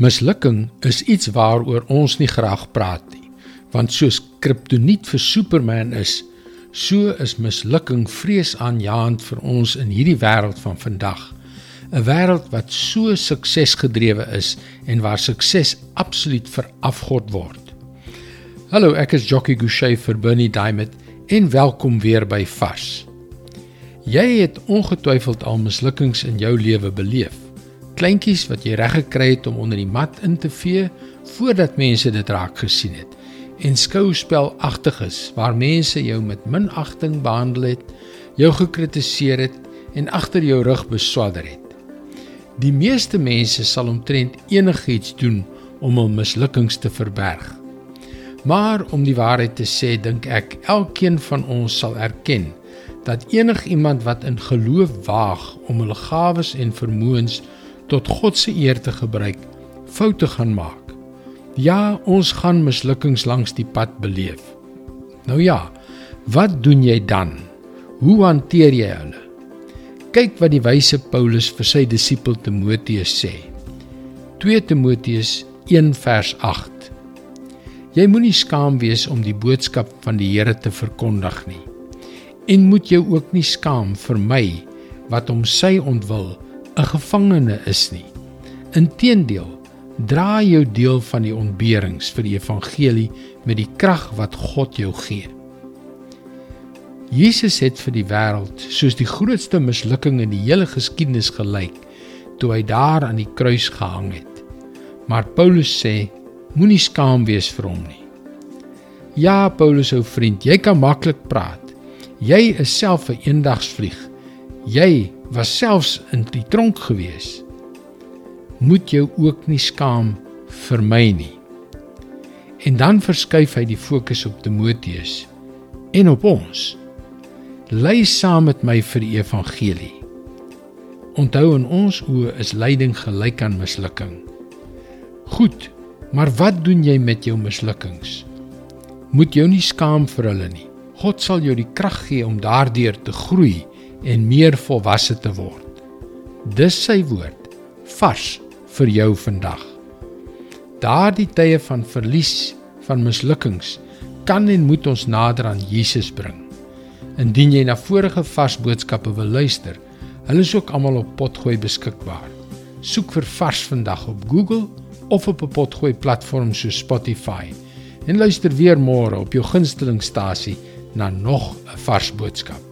Mislukking is iets waaroor ons nie graag praat nie, want soos kriptoniet vir Superman is, so is mislukking vreesaanjaend vir ons in hierdie wêreld van vandag. 'n Wêreld wat so suksesgedrewe is en waar sukses absoluut verafgod word. Hallo, ek is Jockey Gouchee vir Bernie Diamond en welkom weer by Vars. Jy het ongetwyfeld al mislukkings in jou lewe beleef kleintjies wat jy reg gekry het om onder die mat in te vee voordat mense dit raak gesien het en skouspelagtiges waar mense jou met minagting behandel het, jou gekritiseer het en agter jou rug beswadder het. Die meeste mense sal omtrent enigiets doen om hul mislukkings te verberg. Maar om die waarheid te sê, dink ek elkeen van ons sal erken dat enigiemand wat in geloof waag om hul gawes en vermoëns tot God se eer te gebruik, foute gaan maak. Ja, ons gaan mislukkings langs die pad beleef. Nou ja, wat doen jy dan? Hoe hanteer jy hulle? Kyk wat die wyse Paulus vir sy disipel Timoteus sê. 2 Timoteus 1 vers 8. Jy moenie skaam wees om die boodskap van die Here te verkondig nie. En moet jou ook nie skaam vir my wat om sy ontwil 'n gevangene is nie. Inteendeel, dra jou deel van die ontberings vir die evangelie met die krag wat God jou gee. Jesus het vir die wêreld soos die grootste mislukking in die hele geskiedenis gelyk toe hy daar aan die kruis gehang het. Maar Paulus sê, moenie skaam wees vir hom nie. Ja, Paulus ou vriend, jy kan maklik praat. Jy is self 'n eendagsvlieg. Jy was selfs in die tronk gewees. Moet jou ook nie skaam vir my nie. En dan verskuif hy die fokus op Timoteus en op ons. Lei saam met my vir die evangelie. Onthou in ons oë is lyding gelyk aan mislukking. Goed, maar wat doen jy met jou mislukkings? Moet jou nie skaam vir hulle nie. God sal jou die krag gee om daardeur te groei en meer volwasse te word. Dis sy woord vars vir jou vandag. Daardie tye van verlies, van mislukkings, kan en moet ons nader aan Jesus bring. Indien jy na vorige vars boodskappe wil luister, hulle is ook almal op Potgooi beskikbaar. Soek vir vars vandag op Google of op 'n Potgooi platform soos Spotify en luister weer môre op jou gunstelingstasie na nog 'n vars boodskap.